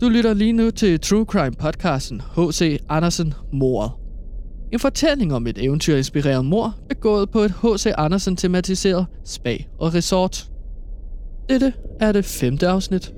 Du lytter lige nu til True Crime podcasten H.C. Andersen Mordet. En fortælling om et eventyrinspireret mor, begået på et H.C. Andersen tematiseret spa og resort. Dette er det femte afsnit.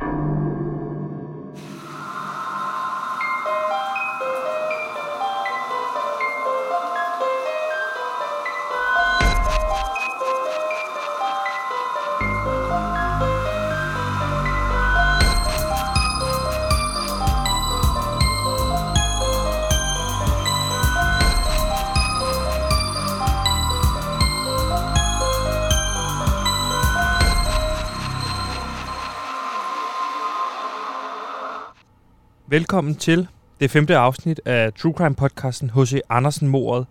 Velkommen til det femte afsnit af True Crime podcasten H.C. Andersen mordet.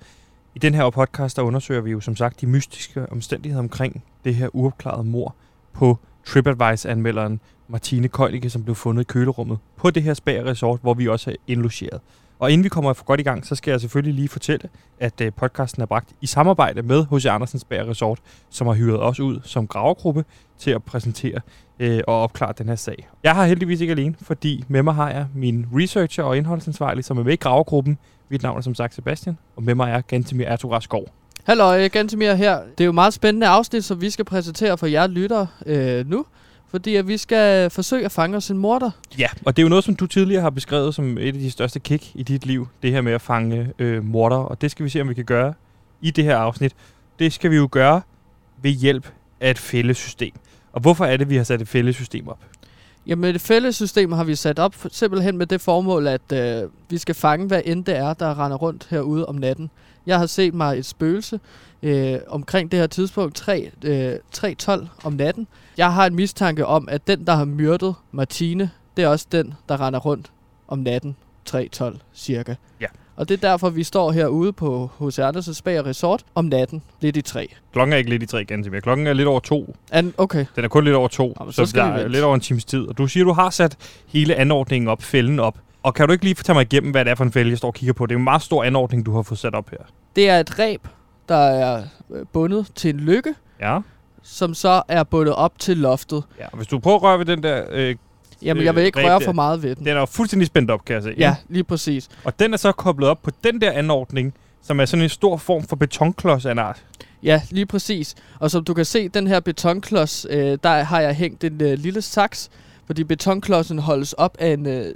I den her podcast der undersøger vi jo som sagt de mystiske omstændigheder omkring det her uopklarede mor på TripAdvice-anmelderen Martine Køjlige, som blev fundet i kølerummet på det her Spag Resort, hvor vi også er indlogeret. Og inden vi kommer for godt i gang, så skal jeg selvfølgelig lige fortælle, at øh, podcasten er bragt i samarbejde med H.C. Andersens Bager Resort, som har hyret os ud som gravegruppe til at præsentere øh, og opklare den her sag. Jeg har heldigvis ikke alene, fordi med mig har jeg min researcher og indholdsansvarlig, som er med i gravegruppen. Mit navn er som sagt Sebastian, og med mig er Gantemir Ertugra Hallo, Gantemir her. Det er jo meget spændende afsnit, som vi skal præsentere for jer lyttere øh, nu. Fordi at vi skal forsøge at fange os en morder. Ja, og det er jo noget, som du tidligere har beskrevet som et af de største kick i dit liv. Det her med at fange øh, morder, og det skal vi se, om vi kan gøre i det her afsnit. Det skal vi jo gøre ved hjælp af et fællesystem. Og hvorfor er det, vi har sat et fællesystem op? Jamen et fællessystem har vi sat op simpelthen med det formål, at øh, vi skal fange, hvad end det er, der render rundt herude om natten. Jeg har set mig et spøgelse øh, omkring det her tidspunkt, 3, øh, 3.12 om natten. Jeg har en mistanke om, at den, der har myrdet Martine, det er også den, der render rundt om natten, 3.12 cirka. Ja. Og det er derfor, vi står herude på H.C. Andersens Spag Resort om natten, lidt i tre. Klokken er ikke lidt i tre, ganske mere. Klokken er lidt over to. An, okay. Den er kun lidt over to, Jamen, så så, skal der er lidt over en times tid. Og du siger, du har sat hele anordningen op, fælden op. Og kan du ikke lige fortælle mig igennem, hvad det er for en fælde, jeg står og kigger på? Det er en meget stor anordning, du har fået sat op her. Det er et reb, der er øh, bundet til en lykke, Ja. som så er bundet op til loftet. ja. Og hvis du prøver at røre ved den der... Øh, Jamen, jeg vil Øh, ikke røre for meget ved den. den er jo fuldstændig spændt op, kan jeg se. Ja, lige præcis. Og den er så koblet op på den der anordning, som er sådan en stor form for betonklods af en art. Ja, lige præcis. Og som du kan se, den her betonklods, øh, der har jeg hængt en øh, lille saks, fordi betonklodsen holdes op af en, øh,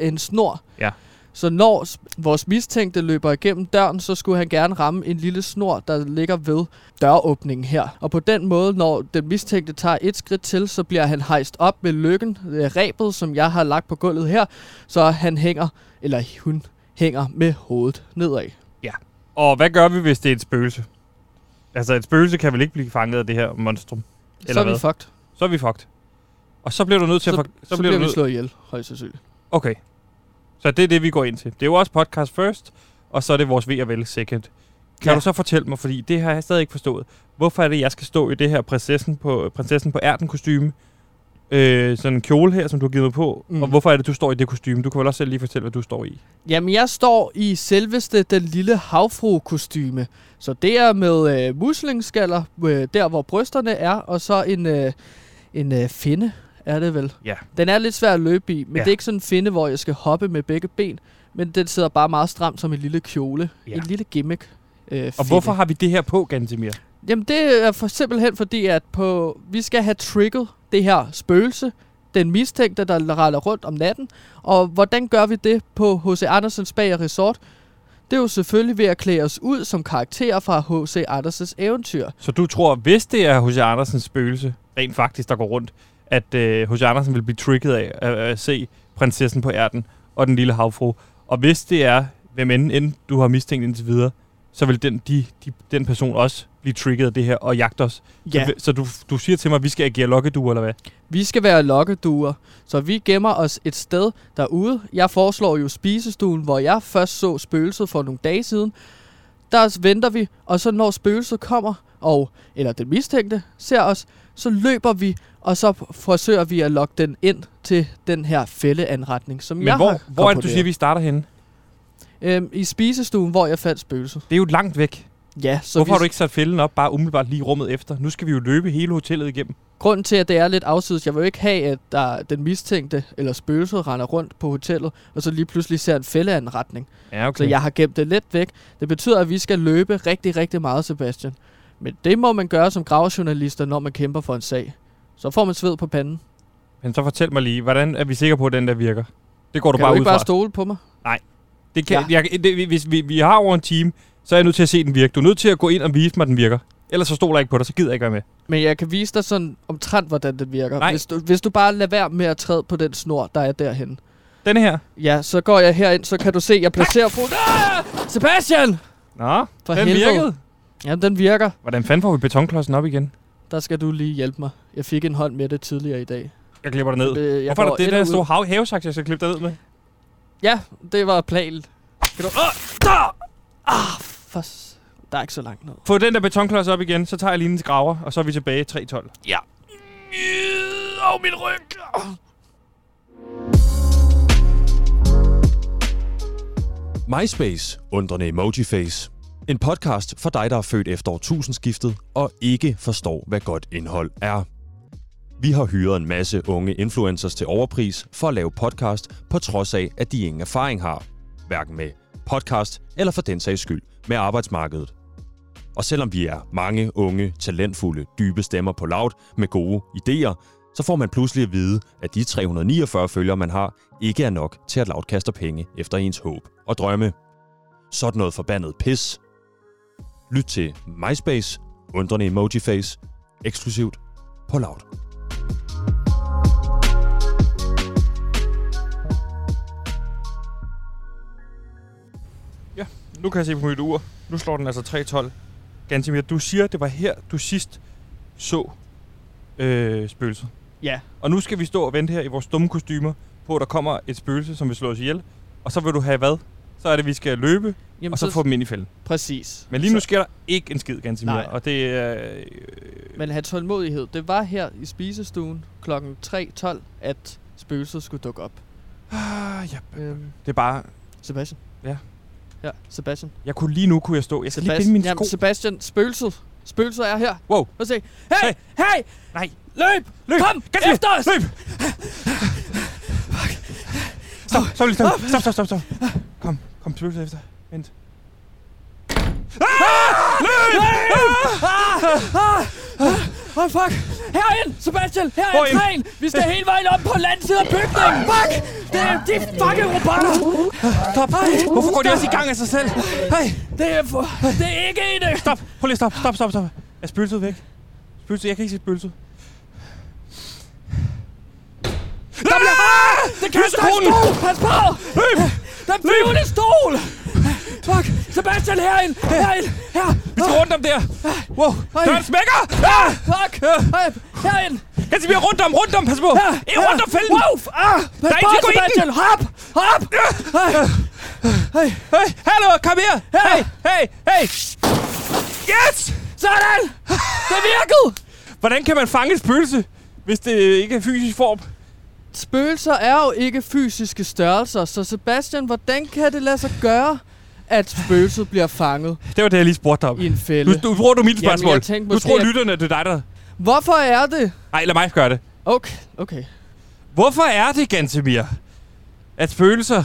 en snor. Ja. Så når vores mistænkte løber igennem døren, så skulle han gerne ramme en lille snor, der ligger ved døråbningen her. Og på den måde, når den mistænkte tager et skridt til, så bliver han hejst op med lykken, øh, rebet, som jeg har lagt på gulvet her, så han hænger, eller hun hænger med hovedet nedad. Og hvad gør vi, hvis det er et spøgelse? Altså, et spøgelse kan vel ikke blive fanget af det her monstrum? Eller så er vi hvad? fucked. Så er vi fucked. Og så bliver du nødt til Så, at... så, For, så bliver bliver du vi nødt... slået ihjel, højst sandsynligt. Okay. Så det er det, vi går ind til. Det er jo også podcast first, og så er det vores ved og vel second. Kan Ja. du så fortælle mig, fordi det har jeg stadig ikke forstået. Hvorfor er det, jeg skal stå i det her prinsessen på, prinsessen på ærten kostume? Øh, sådan en kjole her, som du har givet mig på. Mm. Og hvorfor er det, du står i det kostume? Du kan vel også selv lige fortælle, hvad du står i. Jamen, jeg står i selveste den lille havfru-kostyme. Så det er med øh, muslingskaller, øh, der hvor brysterne er, og så en, øh, en øh, finde, er det vel. Ja. Den er lidt svær at løbe i, men Ja. det er ikke sådan en finde, hvor jeg skal hoppe med begge ben. Men den sidder bare meget stramt som en lille kjole. Ja. En lille gimmick. Øh, Og finde. hvorfor har vi det her på, Gantemir? Jamen, det er for simpelthen fordi, at på, vi skal have trigget det her spøgelse, den mistænkte, der render rundt om natten. Og hvordan gør vi det på H.C. Andersens Bager Resort? Det er jo selvfølgelig ved at klæde os ud som karakterer fra H.C. Andersens eventyr. Så du tror, hvis det er H.C. Andersens spøgelse, rent faktisk, der går rundt, at øh, H.C. Andersen vil blive trigget af at, at se prinsessen på ærten og den lille havfru. Og hvis det er, hvem end, end du har mistænkt indtil videre, så vil den, de, de, den person også blive trigget af det her og jagte os. Ja, Så, så du, du siger til mig, at vi skal agere lokkeduer, eller hvad? vi skal være lokkeduer, så vi gemmer os et sted derude. Jeg foreslår jo spisestuen, hvor jeg først så spøgelset for nogle dage siden. Der venter vi, og så når spøgelset kommer, og eller den mistænkte ser os, så løber vi, og så forsøger vi at lokke den ind til den her fældeanretning, som Men jeg hvor, har hvor er det, du siger, vi starter henne? Øhm, I spisestuen, hvor jeg fandt spøgelset. Det er jo langt væk. Ja, så Hvorfor vi, har du ikke sat fælden op bare umiddelbart lige rummet efter? Nu skal vi jo løbe hele hotellet igennem. grunden til, at det er lidt afsides, jeg vil jo ikke have, at der, den mistænkte eller spøgelset render rundt på hotellet, og så lige pludselig ser en fældeanretning. Ja, Okay. Så jeg har gemt det lidt væk. Det betyder, at vi skal løbe rigtig, rigtig meget, Sebastian. Men det må man gøre som gravjournalister, når man kæmper for en sag. Så får man sved på panden. Men så fortæl mig lige, hvordan er vi sikre på, at den der virker? Det går du Kan bare du ud ikke bare fra. stole på mig? Det kan, Ja. jeg, det, hvis vi, vi har over en time, så er jeg nødt til at se den virke. Du er nødt til at gå ind og vise mig, at den virker. Ellers så stoler jeg ikke på dig, så gider jeg ikke være med. Men jeg kan vise dig sådan omtrent, hvordan det virker. Nej. Hvis du, hvis du bare lader være med at træde på den snor, der er derhen. Denne her. Ja, så går jeg herind, så kan du se, jeg placerer foden. Ah! Sebastian! Nå, For den helvede. virkede. Ja, den virker. Hvordan fanden får vi betonklodsen op igen? Der skal du lige hjælpe mig. Jeg fik en hånd med det tidligere i dag. Jeg klipper dig ned. Øh, jeg Hvorfor er det der store hav- havesaks, jeg skal klippe dig ned med? Ja, det var planen. Skal du... Ah! Der! Ah, for... Der er ikke så langt ned. Få den der betonklods op igen, så tager jeg lige en graver, og så er vi tilbage 3.12. Ja. Åh, min ryg! MySpace, undrende emojiface. En podcast for dig, der er født efter årtusindskiftet og ikke forstår, hvad godt indhold er. Vi har hyret en masse unge influencers til overpris for at lave podcast, på trods af, at de ingen erfaring har. Hverken med podcast eller for den sags skyld med arbejdsmarkedet. Og selvom vi er mange unge, talentfulde, dybe stemmer på loud med gode idéer, så får man pludselig at vide, at de 349 følgere, man har, ikke er nok til at loud kaster penge efter ens håb og drømme. Sådan noget forbandet pis. Lyt til MySpace, undrende emojiface, eksklusivt på Loud. Nu kan jeg se på mit ur. Nu slår den altså 3.12. Gansimir, du siger, det var her, du sidst så øh, spøgelset. Ja. Og nu skal vi stå og vente her i vores dumme kostymer på, at der kommer et spøgelse, som vil slå os ihjel. Og så vil du have hvad? Så er det, at vi skal løbe, Jamen, og så få dem ind i fælden. Præcis. Men lige nu Så- sker der ikke en skid, Gansimir. Nej. Og det er... Øh, Men have tålmodighed. Det var her i spisestuen klokken 3.12, at spøgelset skulle dukke op. ah, ja, Øhm, det er bare... Sebastian? Ja. Ja, Sebastian. Jeg kunne lige nu kunne jeg stå. Jeg skal lige Sebastian. binde mine sko. Jamen, Sebastian, spøgelset. Spøgelset er her. Wow. At se. Hey! Hey! Hey! Nej. Løb! Løb! Kom! Gansimir, Efter os! Løb! Stop, stop lige, stop, stop, stop, stop, stop. Kom, spøgelset efter. Vent. Ah! Løb! Ah! Åh, oh, fuck! Herind! Sebastian! Her er Hvor en ind? træn! Vi skal hele vejen op på landsiden af bygningen! Fuck! Det er de fucking robotter! Stop! Hvorfor går de også i gang af sig selv? Hey, Det er, for, det er ikke en... stop! Prøv lige stop, stop, stop, stop. Er spøgelset væk? Spøgelset, jeg kan ikke se spøgelset. Der bliver... Ah! Det kaster en stol! Pas på! Løb! Den flyvende stol! Fuck! Sebastian, herind! Herind! Her! Vi skal rundt om der. Wow, døren smækker! Ah! Fuck! Hey, Herind! Kan vi rundt om, rundt om, pas på! Her! I rundt om fælden! Wow! Ah! Der er ikke gå! Sebastian! Hop! Hop! Hey. Hey, hallo, kom her! Hey, hey, hey! Yes! Sådan! Det virkede! Hvordan kan man fange et spøgelse, hvis det ikke er fysisk form? Spøgelser er jo ikke fysiske størrelser, så Sebastian, hvordan kan det lade sig gøre, at spøgelset bliver fanget Det var det, jeg lige spurgte om. i en Nu, fælde? nu bruger du mit Jamen, spørgsmål. jeg tænkte nu tror at- lytterne, det er dig, der... Hvorfor er det? Ej, lad mig gøre det. Okay, okay. Hvorfor er det, Gantemir, at spøgelser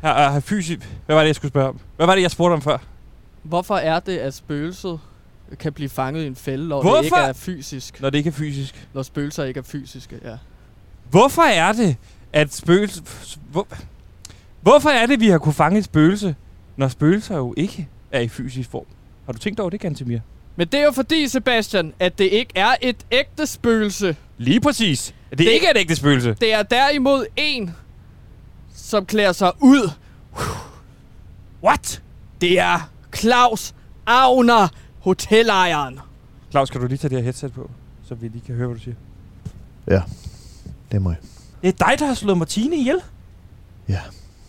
har, har fysisk... Hvad var det, jeg skulle spørge om? Hvad var det, jeg spurgte om før? Hvorfor er det, at spøgelset kan blive fanget i en fælde, når Hvorfor? det ikke er fysisk? Når det ikke er fysisk. Når spøgelser ikke er fysiske, ja. Hvorfor er det, at spøgelse... Hvor, hvorfor er det, vi har kunne fange et spøgelse, når spøgelser jo ikke er i fysisk form? Har du tænkt over det, Gantemir? Men det er jo fordi, Sebastian, at det ikke er et ægte spøgelse. Lige præcis. Det, Det- det ikke er et ægte spøgelse. Det er derimod en, som klæder sig ud. What? Det er Claus Agner, hotelejeren. Claus, kan du lige tage det her headset på, så vi lige kan høre, hvad du siger? Ja, det er mig. Det er dig, der har slået Martine ihjel. Ja,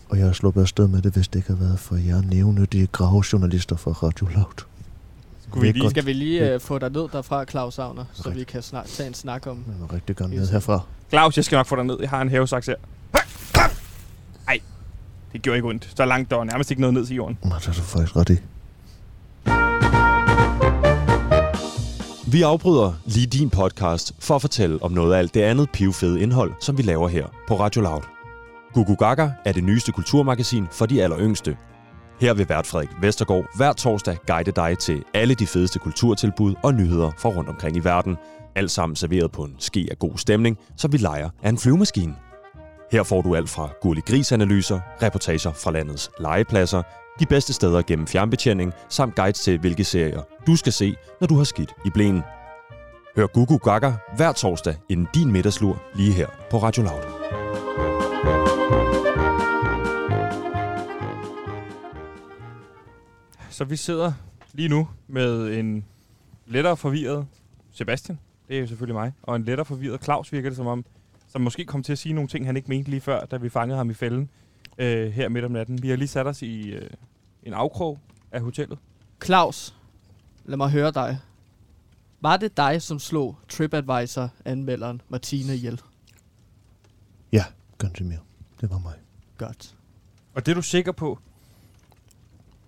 og jeg har sluppet afsted med det, hvis det ikke har været for jer nævnyttige gravejournalister fra Radio Loud. Skulle vi lige... Skal vi lige uh, få dig ned derfra, Claus Agner, så Okay. vi kan snart tage en snak om... Jeg vil rigtig gerne ned herfra. Claus, jeg skal nok få dig ned. Jeg har en havesaks her. Ej, det gjorde ikke ondt. Så langt der var nærmest ikke noget ned til jorden. Nå, det er du faktisk ret i. Vi afbryder lige din podcast for at fortælle om noget af alt det andet pivfede indhold, som vi laver her på Radio Loud. Gugu Gaga er det nyeste kulturmagasin for de alleryngste. Her vil vært Frederik Vestergaard hver torsdag guide dig til alle de fedeste kulturtilbud og nyheder fra rundt omkring i verden. Alt sammen serveret på en ske af god stemning, som vi leger af en flyvemaskine. Her får du alt fra gurlig grisanalyser, reportager fra landets legepladser, de bedste steder gennem fjernbetjening, samt guides til, hvilke serier du skal se, når du har skidt i blæen. Hør Gugu Gaga hver torsdag inden din middagslur lige her på Radio Loud. Så vi sidder lige nu med en lettere forvirret Sebastian, det er jo selvfølgelig mig, og en lettere forvirret Claus virker det som om, som måske kom til at sige nogle ting, han ikke mente lige før, da vi fangede ham i fælden øh, her midt om natten. Vi har lige sat os i øh, en afkrog af hotellet. Claus, lad mig høre dig. Var det dig, som slog TripAdvisor-anmelderen Martina ihjel? Ja, ganske mere. Det var mig. Godt. Og det er du sikker på?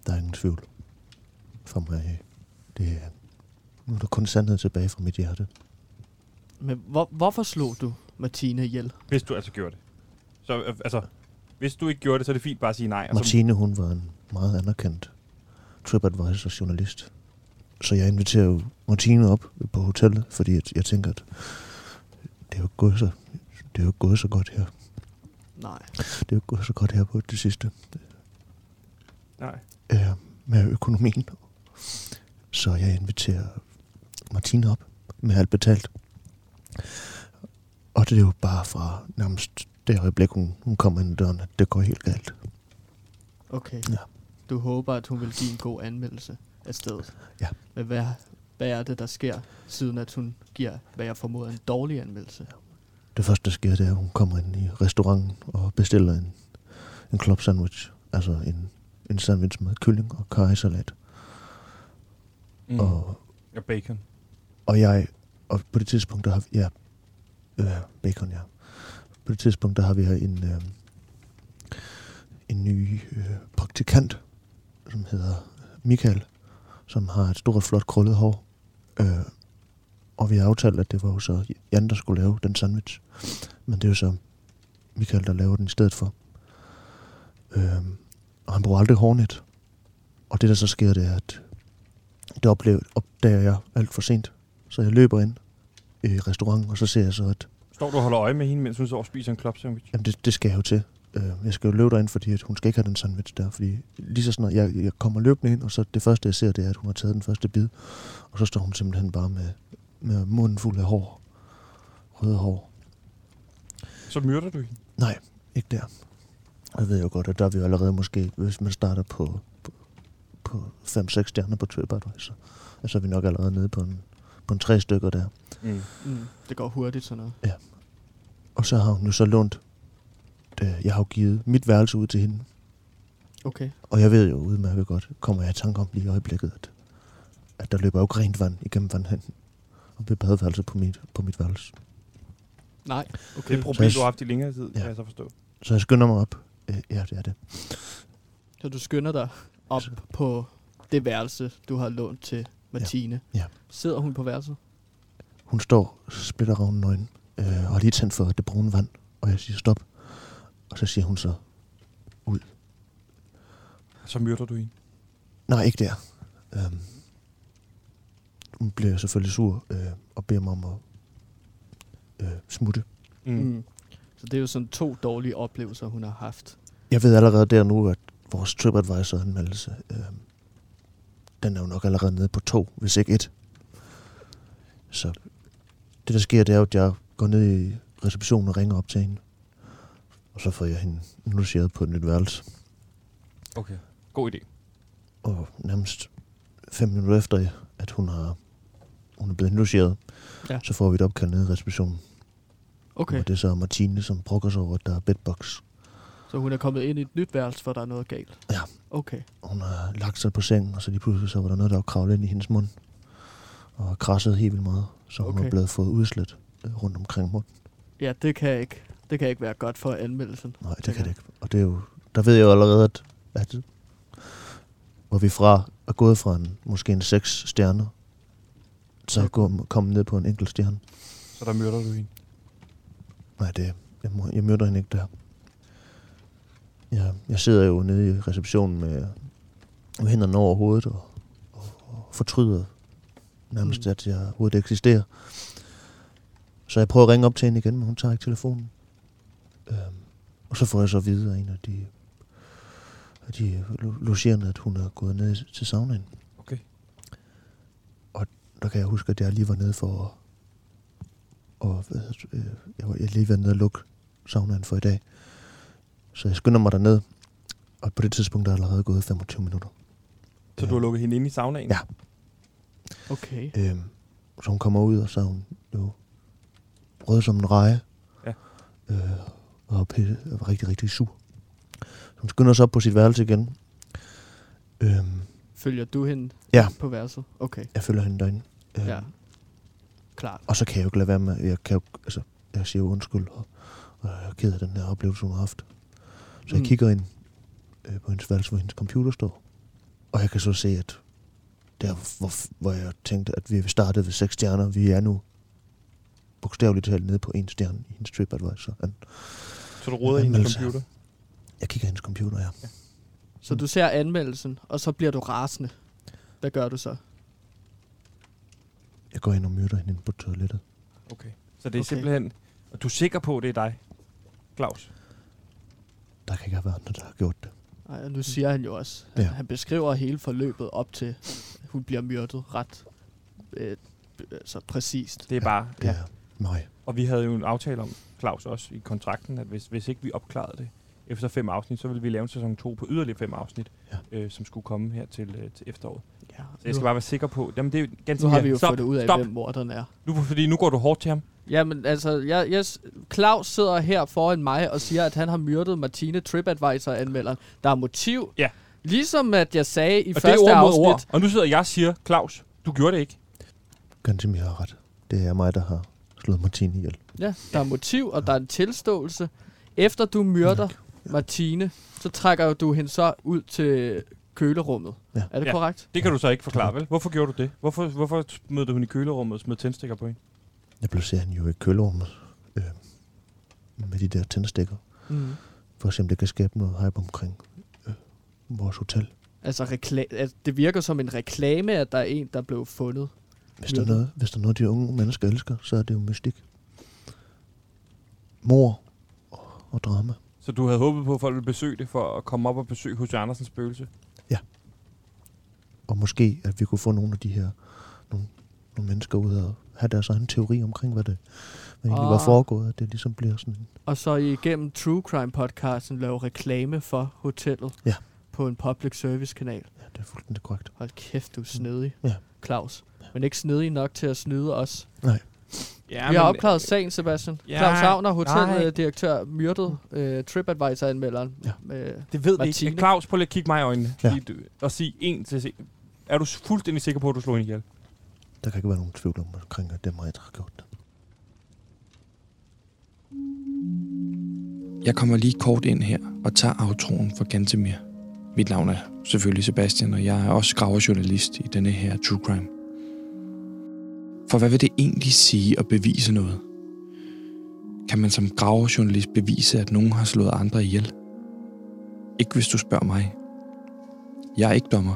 Der er ingen tvivl for mig. Det er, nu er der kun sandhed tilbage fra mit hjerte. Men hvor, hvorfor slog du Martina ihjel? Hvis du altså gjorde det. Så øh, altså, hvis du ikke gjorde det, så er det fint bare at sige nej. Martine, hun var en meget anerkendt TripAdvisor-journalist. Så jeg inviterer jo Martine op på hotellet, fordi jeg, jeg tænker, at det er jo ikke gået så, det er jo ikke gået så godt her. Nej. Det er jo ikke gået så godt her på det sidste Nej. øh, med økonomien. Så jeg inviterer Martine op med alt betalt. Og det er jo bare fra nærmest det øjeblik, hun, hun kommer ind ad døren, at det går helt galt. Okay. Ja. Du håber, at hun vil give en god anmeldelse af stedet. Ja. Men hvad, hvad er det, der sker, siden at hun giver, hvad jeg formoder, en dårlig anmeldelse? Det første, der sker, det er, at hun kommer ind i restauranten og bestiller en, en club sandwich. Altså en, en sandwich med kylling og karisalat. Mm. Mm. Og, Og bacon. og jeg, og på det tidspunkt, der har vi, ja, øh, bacon, ja. På det tidspunkt, der har vi her en, øh, en ny øh, praktikant, som hedder Michael, som har et stort, flot krøllet hår. Øh, og vi har aftalt, at det var jo så Jan, der skulle lave den sandwich. Men det er jo så Michael, der laver den i stedet for. Øhm, og han bruger aldrig hårnet. Og det, der så sker, det er, at det oplever, opdager jeg alt for sent. Så jeg løber ind i restauranten, og så ser jeg så, at Står du og holder øje med hende, mens hun står og spiser en club sandwich? jamen, det, det skal jeg jo til. Øh, jeg skal jo løbe derind, fordi at hun skal ikke have den sandwich der. Fordi lige så snart jeg, jeg kommer løbende ind, og så det første, jeg ser, det er, at hun har taget den første bid. Og så står hun simpelthen bare med, med munden fuld af hår. Røde hår. Så myrder du hende. Nej, ikke der. Jeg ved jo godt, at der er vi jo allerede måske, hvis man starter på, på, på 5-6 stjerner på TripAdvisor, så er vi nok allerede nede på en, på en tre stykker der. Mm. Mm, det går hurtigt sådan noget. Og så har hun jo så lånt, det, jeg har jo givet mit værelse ud til hende, Okay. og jeg ved jo udmærket godt, kommer jeg i tanke om lige i øjeblikket, at, at der løber jo ikke rent vand igennem vandhænden og bliver badeværelse på mit, på mit værelse. Nej. Det er Okay. et problem, Så du jeg- har haft i længere tid, ja. Ja. kan jeg så forstå. Så jeg skynder mig op. Øh, ja, det er det. Så du skynder dig op Så- på det værelse, du har lånt til Martine. Ja. Sidder hun på værelset? Hun står splitter ravnen nøgen, øh, og har lige tændt for det brune vand, og jeg siger stop. Og så siger hun så, Så myrder du hende. Nej, ikke der. Øhm, hun bliver selvfølgelig sur øh, og beder mig om at øh, smutte. Mm. Mm. Så det er jo sådan to dårlige oplevelser, hun har haft. Jeg ved allerede der nu, at vores TripAdvisor-anmeldelse, øh, den er jo nok allerede nede på to, hvis ikke et. Så det, der sker, det er jo, at jeg går ned i receptionen og ringer op til hende. Og så får jeg hende logeret på et nyt værelse. Okay. God idé. Og nærmest fem minutter efter, at hun har hun er blevet logeret, Ja. så får vi et opkald nede i receptionen. Okay. Og det er så Martine, som brokker sig over, at der er bedbox. Så hun er kommet ind i et nyt værelse, for der er noget galt? Ja. Okay. Hun har lagt sig på sengen, og så lige pludselig så var der noget, der var kravlet ind i hendes mund. Og krasset helt vildt meget. Så hun Okay. er blevet fået udslet øh, rundt omkring munden. Ja, det kan ikke, det kan ikke være godt for anmeldelsen. Nej, det kan det ikke. Og det er jo, der ved jeg jo allerede, at, at hvor vi fra er gået fra en, måske en 6 stjerner så Ja. gå, komme ned på en enkelt stjerne. Så der myrder du hende. Nej, det, jeg, må, jeg møder hende ikke der. Jeg, jeg sidder jo nede i receptionen med, med hænderne over hovedet og, og, og fortryder nærmest, mm. at jeg overhovedet eksisterer. Så jeg prøver at ringe op til hende igen, men hun tager ikke telefonen. Øhm, og så får jeg så at vide af en af de, af de lo- logerende, at hun er gået ned til saunaen. Okay. Og der kan jeg huske, at jeg lige var nede for at og hvad, øh, jeg var jeg lige været nede og lukke saunaen for i dag. Så jeg skynder mig derned, og på det tidspunkt der er allerede gået 25 minutter. Så du har lukket hende ind i saunaen? Ja. Okay. Øhm, så hun kommer ud, og så er hun jo rød som en reje. Ja. Øh, og pisse, er rigtig, rigtig sur. Så hun skynder sig op på sit værelse igen. Øhm, Følger du hende Ja. på værelset? Okay, jeg følger hende derinde. Øhm, ja. Klart. Og så kan jeg jo ikke lade være med, jeg kan jo, altså, jeg siger jo undskyld, og, og jeg er ked af den her oplevelse, hun har haft. Så jeg Mm. kigger ind øh, på hendes værelse, hvor hendes computer står. Og jeg kan så se, at der, hvor, hvor jeg tænkte, at vi startede ved seks stjerner, vi er nu bogstaveligt talt nede på en stjerne i hendes TripAdvisor. And Så du råder i hendes computer? jeg kigger i hendes computer, ja. Så du ser anmeldelsen, og så bliver du rasende. Hvad gør du så? Jeg går ind og myrder hende på toilettet. Okay. Så det er Okay. simpelthen... Og du er sikker på, at det er dig, Claus? Der kan ikke have været andre, der har gjort det. Ej, og nu siger han jo også, Ja. han beskriver hele forløbet op til, at hun bliver myrdet ret øh, så præcist. Det er bare... Det er mig. Og vi havde jo en aftale om, Claus også, i kontrakten, at hvis, hvis ikke vi opklarede det efter fem afsnit, så ville vi lave en sæson 2 på yderligere fem afsnit, Ja. øh, som skulle komme her til, øh, til efteråret. Ja, Så jeg skal bare være sikker på... Jamen, det er jo ganske nu har vi jo stop, fundet ud af, stop. hvem morderen er. Nu, fordi nu går du hårdt til ham. Jamen, altså, jeg, jeg, Claus sidder her foran mig og siger, at han har myrdet Martine TripAdvisor-anmelderen. Der er motiv. Ja. Ligesom at jeg sagde i Og det første er ord afsnit. ord. Og nu sidder jeg og siger, Claus, du gjorde det ikke. Gansimir har ret. Det er mig, der har slået Martine ihjel. Ja, der er motiv, og der er en tilståelse. Efter du myrder Martine, så trækker du hende så ud til kølerummet. Ja. Er det Ja. korrekt? Det kan du så ikke forklare, vel? Hvorfor gjorde du det? Hvorfor, hvorfor mødte hun i kølerummet og smed tændstikker på hende? Jeg placerer hende jo i kølerummet øh, med de der tændstikker. Mm. For at se, om det kan skabe noget hype omkring øh, vores hotel. Altså, rekla- at det virker som en reklame, at der er en, der blev fundet. Hvis der, er Myrdet. noget, hvis der er noget, de unge mennesker elsker, så er det jo mystik. Mor og, og drama. Så du havde håbet på, at folk ville besøge det for at komme op og besøge hos Andersens spøgelse? Og måske, at vi kunne få nogle af de her nogle, nogle mennesker ud og have deres egen teori omkring, hvad det hvad egentlig var Ah. foregået. At det ligesom bliver sådan en Og så igennem True Crime podcasten lave reklame for hotellet Ja. på en public service kanal. Ja, det er fuldstændig korrekt. Hold kæft, du er snedig, Ja. Claus. Men ikke snedig nok til at snyde os. Ja, Vi har opklaret sagen, Sebastian. Ja, Claus Havner, nej. hoteldirektør, myrdet øh, TripAdvisor-anmelderen. Ja. Øh, Det ved vi Martine. ikke. Claus, prøv lige at kigge mig i øjnene Ja. og sige en til se. Er du fuldstændig sikker på, at du slog hende ihjel? Der kan ikke være nogen tvivl om, omkring, at det er mig, der har gjort det. Jeg kommer lige kort ind her og tager aftroen for Gantemir. Mit navn er selvfølgelig Sebastian, og jeg er også graverjournalist i denne her True Crime. For hvad vil det egentlig sige at bevise noget? Kan man som graverjournalist bevise, at nogen har slået andre ihjel? Ikke hvis du spørger mig. Jeg er ikke dommer.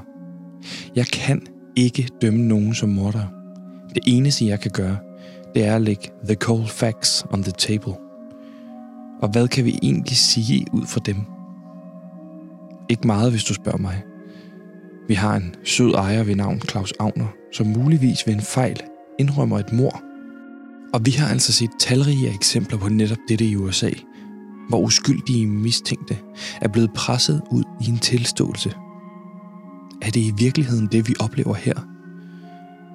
Jeg kan ikke dømme nogen som morder. Det eneste, jeg kan gøre, det er at lægge the cold facts on the table. Og hvad kan vi egentlig sige ud fra dem? Ikke meget, hvis du spørger mig. Vi har en sød ejer ved navn Claus Agner, som muligvis ved en fejl indrømmer et mor. Og vi har altså set talrige eksempler på netop dette i USA, hvor uskyldige mistænkte er blevet presset ud i en tilståelse. Er det i virkeligheden det, vi oplever her?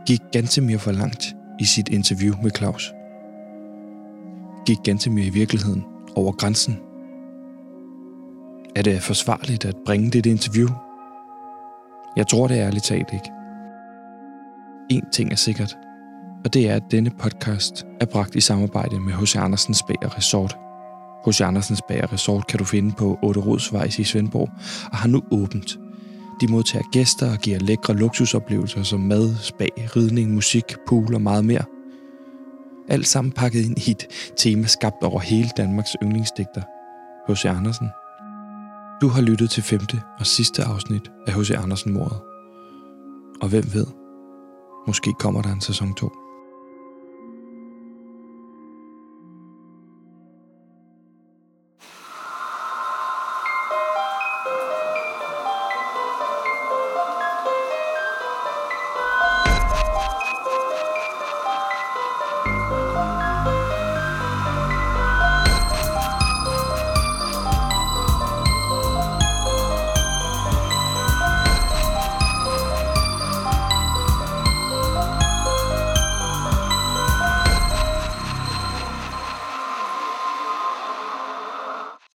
Gik Gantemir for langt i sit interview med Claus? Gik Gantemir i virkeligheden over grænsen? Er det forsvarligt at bringe det interview? Jeg tror det ærligt talt ikke. En ting er sikkert, og det er, at denne podcast er bragt i samarbejde med H.C. Andersens Bager Resort. H.C. Andersens Bager Resort kan du finde på 8 Rodsvej i Svendborg, og har nu åbent. De modtager gæster og giver lækre luksusoplevelser som mad, spa, ridning, musik, pool og meget mere. Alt sammen pakket ind i et tema skabt over hele Danmarks yndlingsdigter, H.C. Andersen. Du har lyttet til femte og sidste afsnit af H.C. Andersen-mordet. Og hvem ved, måske kommer der en sæson 2.